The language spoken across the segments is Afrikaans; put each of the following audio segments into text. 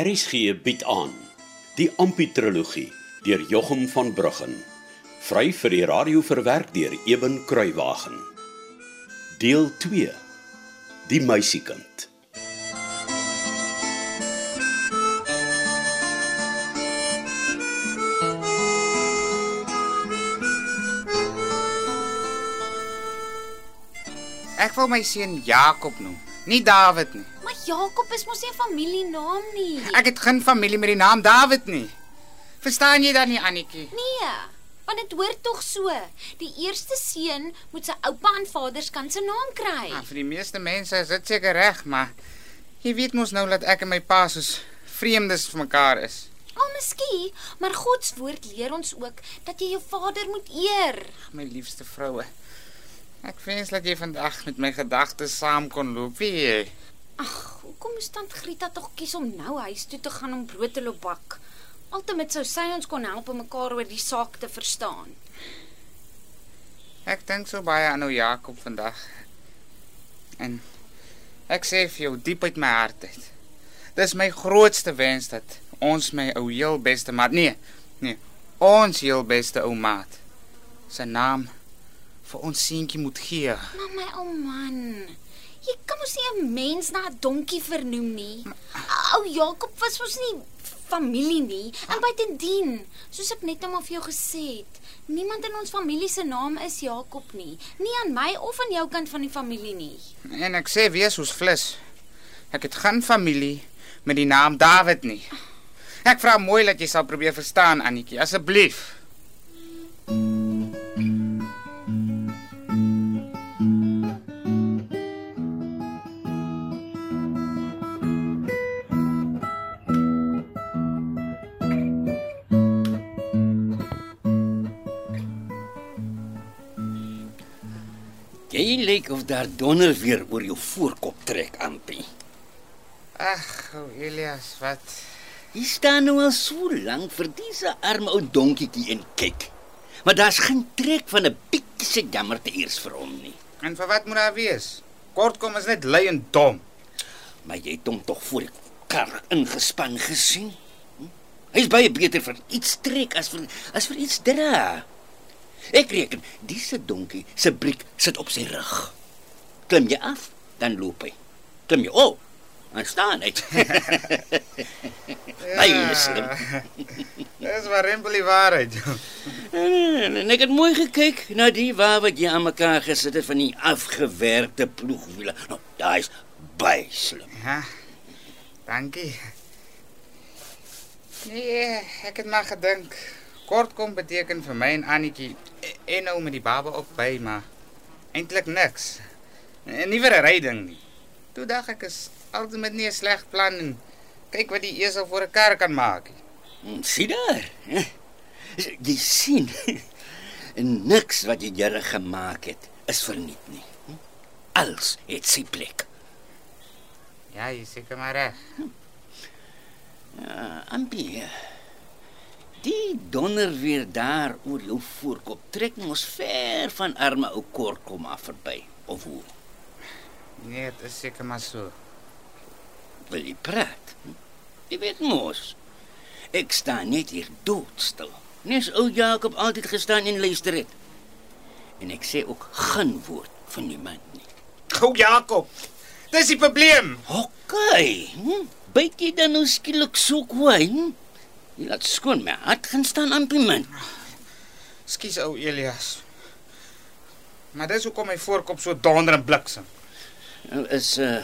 RSG bied aan die Amputrologie deur Jochum van Bruggen. Vry vir die radio verwerk deur Eben Kruiwagen. Deel 2. Die meisiekind. Ek wil my seun Jakob noem, nie David nie. Jakob is mos nie 'n familienaam nie. Ek het geen familie met die naam David nie. Verstaan jy dan nie, Annetjie? Nee, want dit hoort tog so. Die eerste seun moet sy oupa en vaders kan se naam kry. Ja, vir die meeste mense is dit seker reg, maar jy weet mos nou dat ek en my pa soos vreemdes vir mekaar is. Al oh, miskien, maar God se woord leer ons ook dat jy jou vader moet eer. My liefste vroue. Ek wens dat jy vandag met my gedagtes saam kon loop, weet jy? Ag, hoekom moes tant Grieta tog kies om nou huis toe te gaan om brood te loop bak? Altemat sou sy ons kon help om mekaar oor die saak te verstaan. Ek dink so baie aan ou Jakob vandag. En ek sê vir jou diep uit my hart uit. Dis my grootste wens dat ons my ou heel beste maat, nee, nee, ons heel beste ou maat sy naam vir ons seentjie moet gee. Maar my ou man, jy kan mos nie 'n mens na 'n donkie vernoem nie. Ou Jakob was mos nie familie nie. En buitendien, soos ek net nou maar vir jou gesê het, niemand in ons familie se naam is Jakob nie. Nie aan my of aan jou kant van die familie nie. En ek sê weer soos vlis. Ek het geen familie met die naam David nie. Ek vra mooi dat jy sal probeer verstaan, Annetjie, asseblief. Lyk of daar donder weer oor jou voorkop trek, Ampie. Ag, ou Elias, wat? Jy staan nou al so lank vir dise arme ou donkietjie en kyk. Maar daar's geen trek van 'n bietjie se jammer te eers vir hom nie. En vir wat moet daar wees? Kortkom is net lui en dom. Maar jy het hom tog voor die kar ingespan gesien. Hm? Hy's baie beter vir iets trek as vir as vir iets dra. Ek reken, dise donkie se briek sit op sy rug. Klim jy af, dan loop hy. Klim jy op, dan staan hy. Baie slim. Dis maar rempel die waarheid. En en ek het mooi gekyk na die waar wat jy aan mekaar gesit het van die afgewerkte ploegwiele. Nou, daai's baie slim. Ja. Dankie. Nee, ek het maar gedink kortkom beteken vir my en Annetjie en nou met die baba ook by, maar eintlik niks. En nie vir 'n ryding nie. Toe dink ek is altyd met nie 'n sleg plan en kyk wat die esel vir 'n kar kan maak. Hm, Sien daar. Jy sien. En niks wat jy jare gemaak het is verniet nie. Hm? Alles het sy plek. Ja, jy seker maar reg. Ja, Ampie. Die donder weer daar oor jou voorkop trek mos ver van arme ou Kortkom af verby. Of hoe? Nee, dit is seker maar so. Wil jy praat? Hm? Jy weet mos. Ek staan net hier doodstil. Nes ou Jakob altyd gestaan en luister het. En ek sê ook geen woord van niemand nie. Ou Jakob. Dis die probleem. Okay. Hm? Byt jy dan nou skielik so kwaai? Hm? Jy laat skoon my hart gaan staan ampie man. Skus ou Elias. Maar dis hoekom my voorkop so donder en bliksem. Nou is uh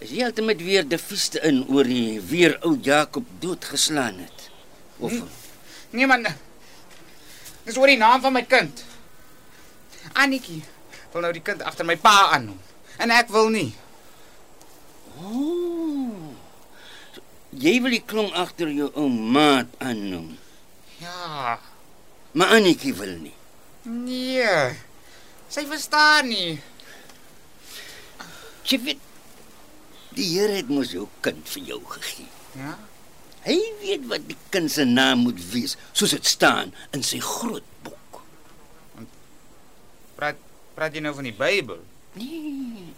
is jy altyd weer die vieste in oor die weer ou Jakob doodgeslaan het. Of Hm? Nee man. Dis oor die naam van my kind. Annetjie wil nou die kind agter my pa aannoem. En ek wil nie. oh. Jy wil die klong agter jou ou maat aannoem. Ja. Maar Annetjie wil nie. Nee. Sy verstaan nie. Jy weet die Here het mos jou kind vir jou gegee. Ja. Hy weet wat die kind se naam moet wees, soos dit staan in sy groot boek. Praat praat jy nou van die Bybel? Nee.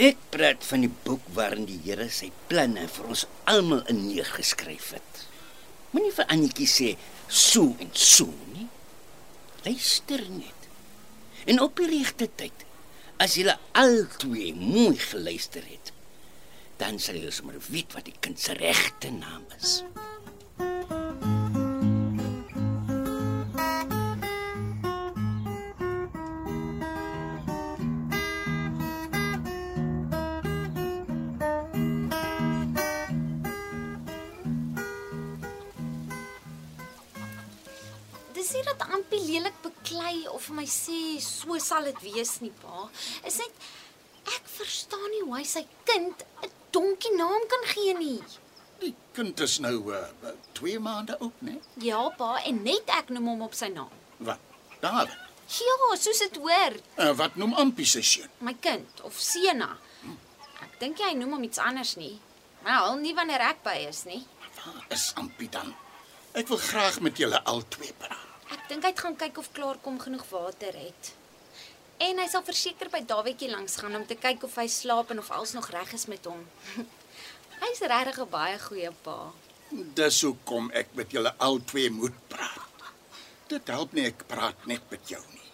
Ek praat van die boek waarin die Here sy planne vir ons almal in neergeskryf het. Moenie vir Annetjie sê so en so nie. Luister net. En op die regte tyd, as julle albei mooi geluister het, dan sal julle sommer weet wat die kind se regte naam is. Nie dat Ampie lelik beklei of vir my sê so sal dit wees nie, pa. Is net ek verstaan nie hoe hy sy kind 'n donkie naam kan gee nie. Die kind is nou uh, 2 maande oud, né? Ja, pa, en net ek noem hom op sy naam. Wat? Daar. Ja, soos dit hoor. Uh, wat noem Ampie se seun? My kind of Sena. Ek dink jy noem hom iets anders nie. Wel, nie wanneer ek by is nie. Waar is Ampie dan? Ek wil graag met julle albei praat. Ek dink hy het gaan kyk of klaar kom genoeg water het. En hy sal verseker by Dawietjie langs gaan om te kyk of hy slaap en of alles nog reg is met hom. Hy's regtig 'n baie goeie pa. Dis hoekom ek met julle albei moet praat. Dit help nie ek praat net met jou nie.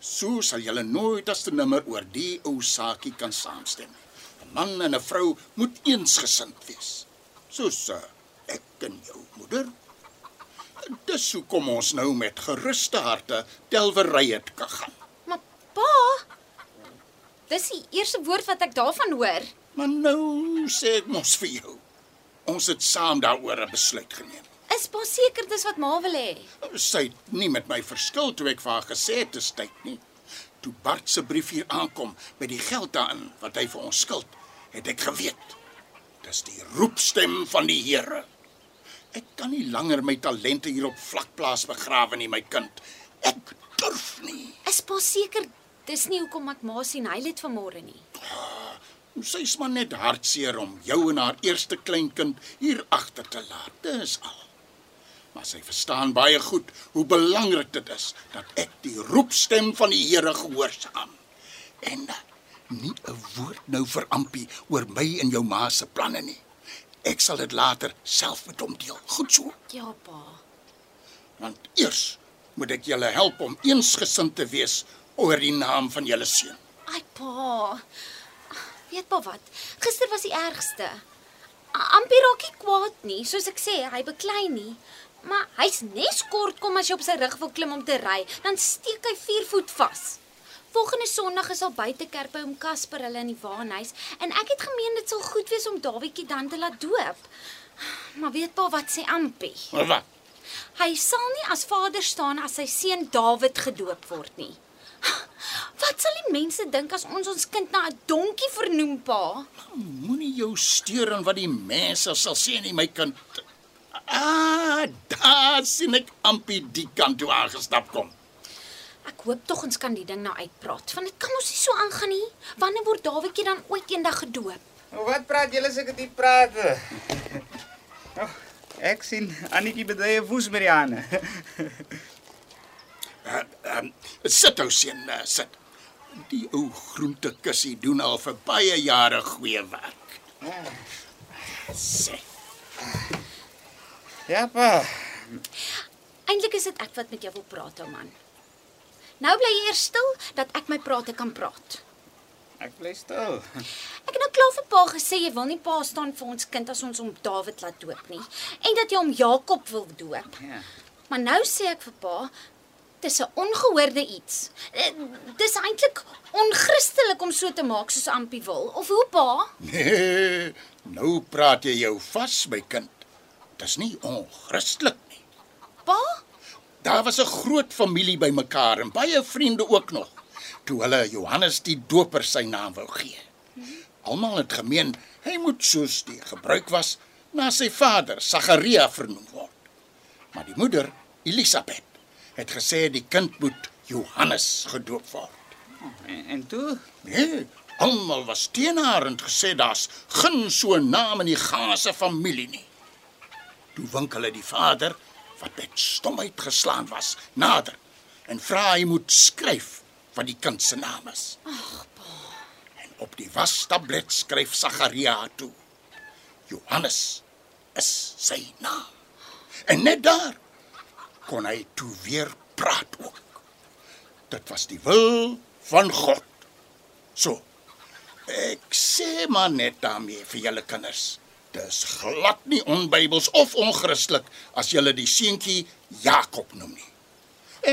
So sal julle nooit as te nimmer oor die ou saakie kan saamstem. 'n Man en 'n vrou moet eensgesind wees. Soos ek en jou moeder. Dis hoekom ons nou met geruste harte telwery het kan gaan. Maar pa, dis die eerste woord wat ek daarvan hoor. Maar nou sê ek mos vir jou. Ons het saam daaroor 'n besluit geneem. Is pa seker dis wat ma wil hê? Sy het nie met my verskil toe ek vir haar gesê het dis tyd nie. Toe Bart se brief hier aankom met die geld daarin wat hy vir ons skuld, het ek geweet. Dis die roepstem van die Here. Ek kan nie langer my talente hier op vlakplaas begrawe nie, my kind. Ek durf nie. Is pa seker dis nie hoekom ek ma sien hy het vanmôre nie. Sy's maar net hartseer om jou en haar eerste kleinkind hier agter te laat. Dis al. Maar sy verstaan baie goed hoe belangrik dit is dat ek die roepstem van die Here gehoorsaam. En uh, nie 'n woord nou vir Ampie oor my en jou ma se planne nie. Ek sal dit later self met hom deel. Goed so. Ja, pa. Want eers moet ek julle help om eensgesind te wees oor die naam van julle seun. Ai pa. Weet pa wat? Gister was die ergste. Ampie raak nie kwaad nie, soos ek sê, hy beklei nie. Maar hy's nes kort kom as jy op sy rug wil klim om te ry, dan steek hy 4 voet vas. Volgende Sondag is al buitekerk by oom Casper hulle in die waanhuis en ek het gemeen dit sal goed wees om Dawietjie dan te laat doop. Maar weet pa wat sê Ampie? Wat? Hy sal nie as vader staan as sy seun Dawid gedoop word nie. Wat sal die mense dink as ons ons kind na 'n donkie vernoem, pa? Moenie jou steur aan wat die mense sal sê nie, my kind. Ah, daar sien ek Ampie die kant toe aangestap kom. Ek hoop tog ons kan die ding nou uitpraat, want dit kan mos nie so aangaan nie. Wanneer word Dawidjie dan ooit eendag gedoop? Wat praat julle as ek dit praat? Oh, ek sien Annetjie bedrye woes met die hande. Uh, um, sit ou seun, uh, sit. Die ou groentekussie doen al vir baie jare goeie werk. Sê, Ja, pa. Eintlik is dit ek wat met jou wil praat, ou man. Nou bly jy eers stil dat ek my prate kan praat. Ek bly stil. Ek het nou klaar vir pa gesê jy wil nie pa staan vir ons kind as ons hom Dawid laat doop nie en dat jy hom Jakob wil doop. Ja. Maar nou sê ek vir pa dis 'n ongehoorde iets. Eh, Dis eintlik onchristelik om so te maak soos Ampie wil. Of hoe pa? nee, nou praat jy jou vas, my kind. Dis nie onchristelik nie. Pa? Daar was 'n groot familie bymekaar en baie vriende ook nog. Toe hulle Johannes die Doper sy naam wou gee. Almal het gemeen hy moet soos die gebruik was na sy vader Sagaria vernoem word. Maar die moeder, Elisabet, het gesê die kind moet Johannes gedoop word. En, en toe? Nee, almal was teen haar en gesê daar's geen so 'n naam in die ganse familie nie. Toe wink hulle die vader wat met stomheid geslaan was, nader en vra hy moet skryf wat die kind se naam is. Ag, pa. En Op die wastablet skryf Sagaria toe. Johannes is sy naam. En net daar kon hy toe weer praat ook. Dit was die wil van God. So. Ek sê maar net daarmee vir julle kinders. Dis glad nie onbybels of onchristelik as julle die seentjie Jakob noem nie.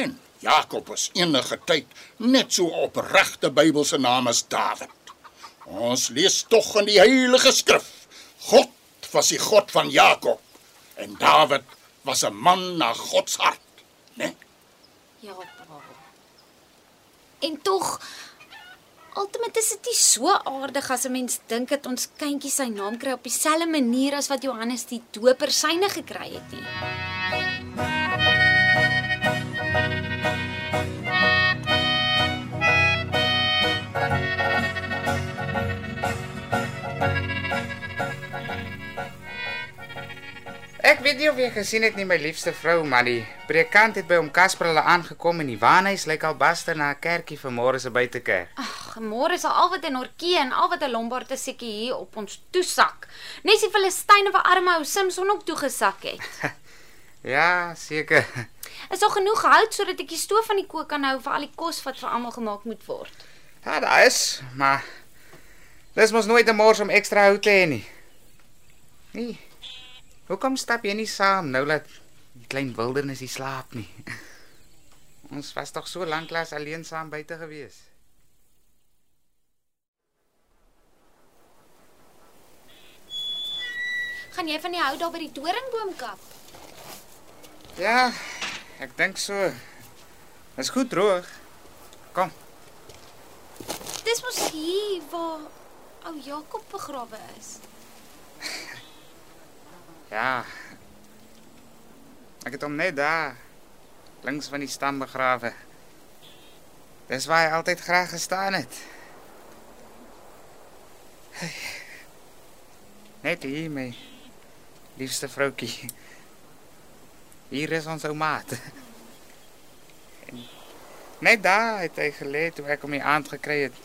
En Jakob was enige tyd net so opregte Bybelse naam as Dawid. Ons lees tog in die Heilige Skrif. God was die God van Jakob en Dawid was 'n man na God se hart, né? Ja, pa. En tog Ultimate is dit nie so aardig as 'n mens dink dat ons kindjie sy naam kry op dieselfde manier as wat Johannes die Doper syne gekry het nie. Ek weet nie of jy gesien het nie my liefste vrou, maar die predikant het by hom Casper hulle aangekom en die waanhuis lyk al baster na 'n kerkie vir môre se buitekerk. Ag, môre sal al wat in Orkie en al wat 'n Lombard te seker hier op ons toesak. Nes die Filistyne wat arme ou Samson ook toegesak het. Ja, seker. Is daar genoeg hout sodat ek die stoof van die kook kan hou vir al die kos wat vir almal gemaak moet word? Ja, daar is, maar dis mos nooit 'n mors om ekstra hout te hê nie. Nee. Hoekom stap jy nie saam nou dat die klein wildernis nie slaap nie? Ons was tog so lank lank alleen saam buite gewees. Gaan jy van die hout daar by die doringboom kap? Ja, ek dink so. Is goed droog. Kom. Dis mos hier waar ou Jakob begrawe is. Ja. Ek het hom net daar links van die stam begrawe. Dis waar hy altyd graag gestaan het. Net hier my liefste vroutjie. Hier is ons ou maat. En net daar het hy gelê toe ek hom die aand gekry het.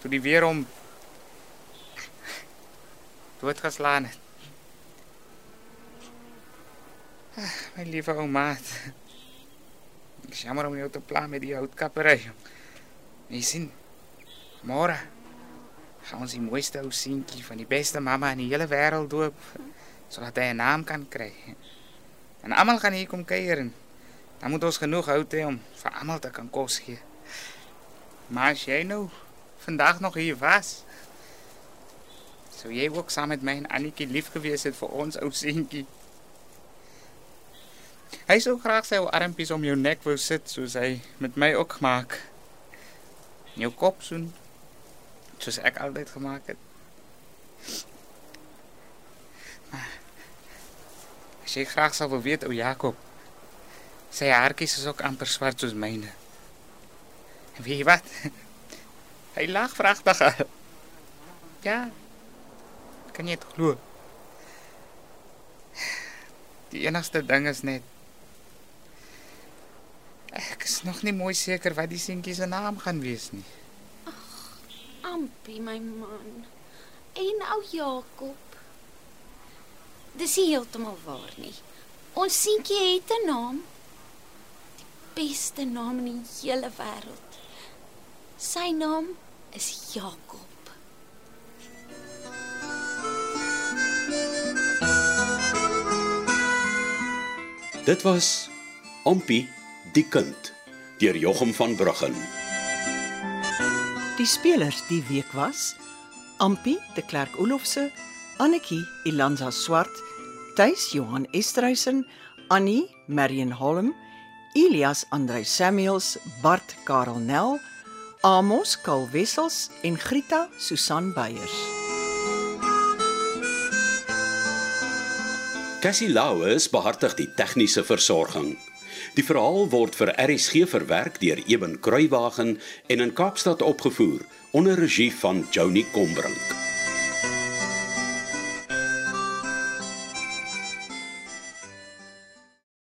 Toe die weer hom doodgeslaan het. Ag, my liewe ou maat. Ek is jammer om jou te pla met die houtkappery. Jy sien, môre gaan ons die mooiste ou seentjie van die beste mamma in die hele wêreld doop sodat hy 'n naam kan kry. En almal gaan hier kom kuier en dan moet ons genoeg hout hê om vir almal te kan kos gee. Maar as jy nou vandag nog hier was, sou jy ook saam met my en Annetjie lief gewees het vir ons ou seentjie. Hy sou graag sy ou armpies om jou nek wou sit soos hy met my ook gemaak. En jou kop soen soos ek altyd gemaak het. As jy graag sou wil weet ou Jakob, sy haartjies is ook amper swart soos myne. En weet jy wat? Hy lag vragtig. Ja. Kan jy dit glo? Die enigste ding is net ek is nog nie mooi seker wat die seentjie se naam gaan wees nie. Ampie my man. En ou Jakob. Dis nie heeltemal waar nie. Ons seentjie het 'n naam. Die beste naam in die hele wêreld. Sy naam is Jakob. Dit was Ompie die kind deur Jochum van Bruggen. Die spelers die week was Ampi de Klerk Olofse, Annetjie Ilanza Swart, Tuis Johan Esterhuizen, Annie Marion Holm, Elias Andrei Samuels, Bart Karel Nel, Amos Kal Wessels en Grita Susan Beyers. Cassie Lauers behartig die tegniese versorging. Die verhaal word vir RSG verwerk deur Eben Kruiwagen en in Kaapstad opgevoer onder regie van Joni Combrink.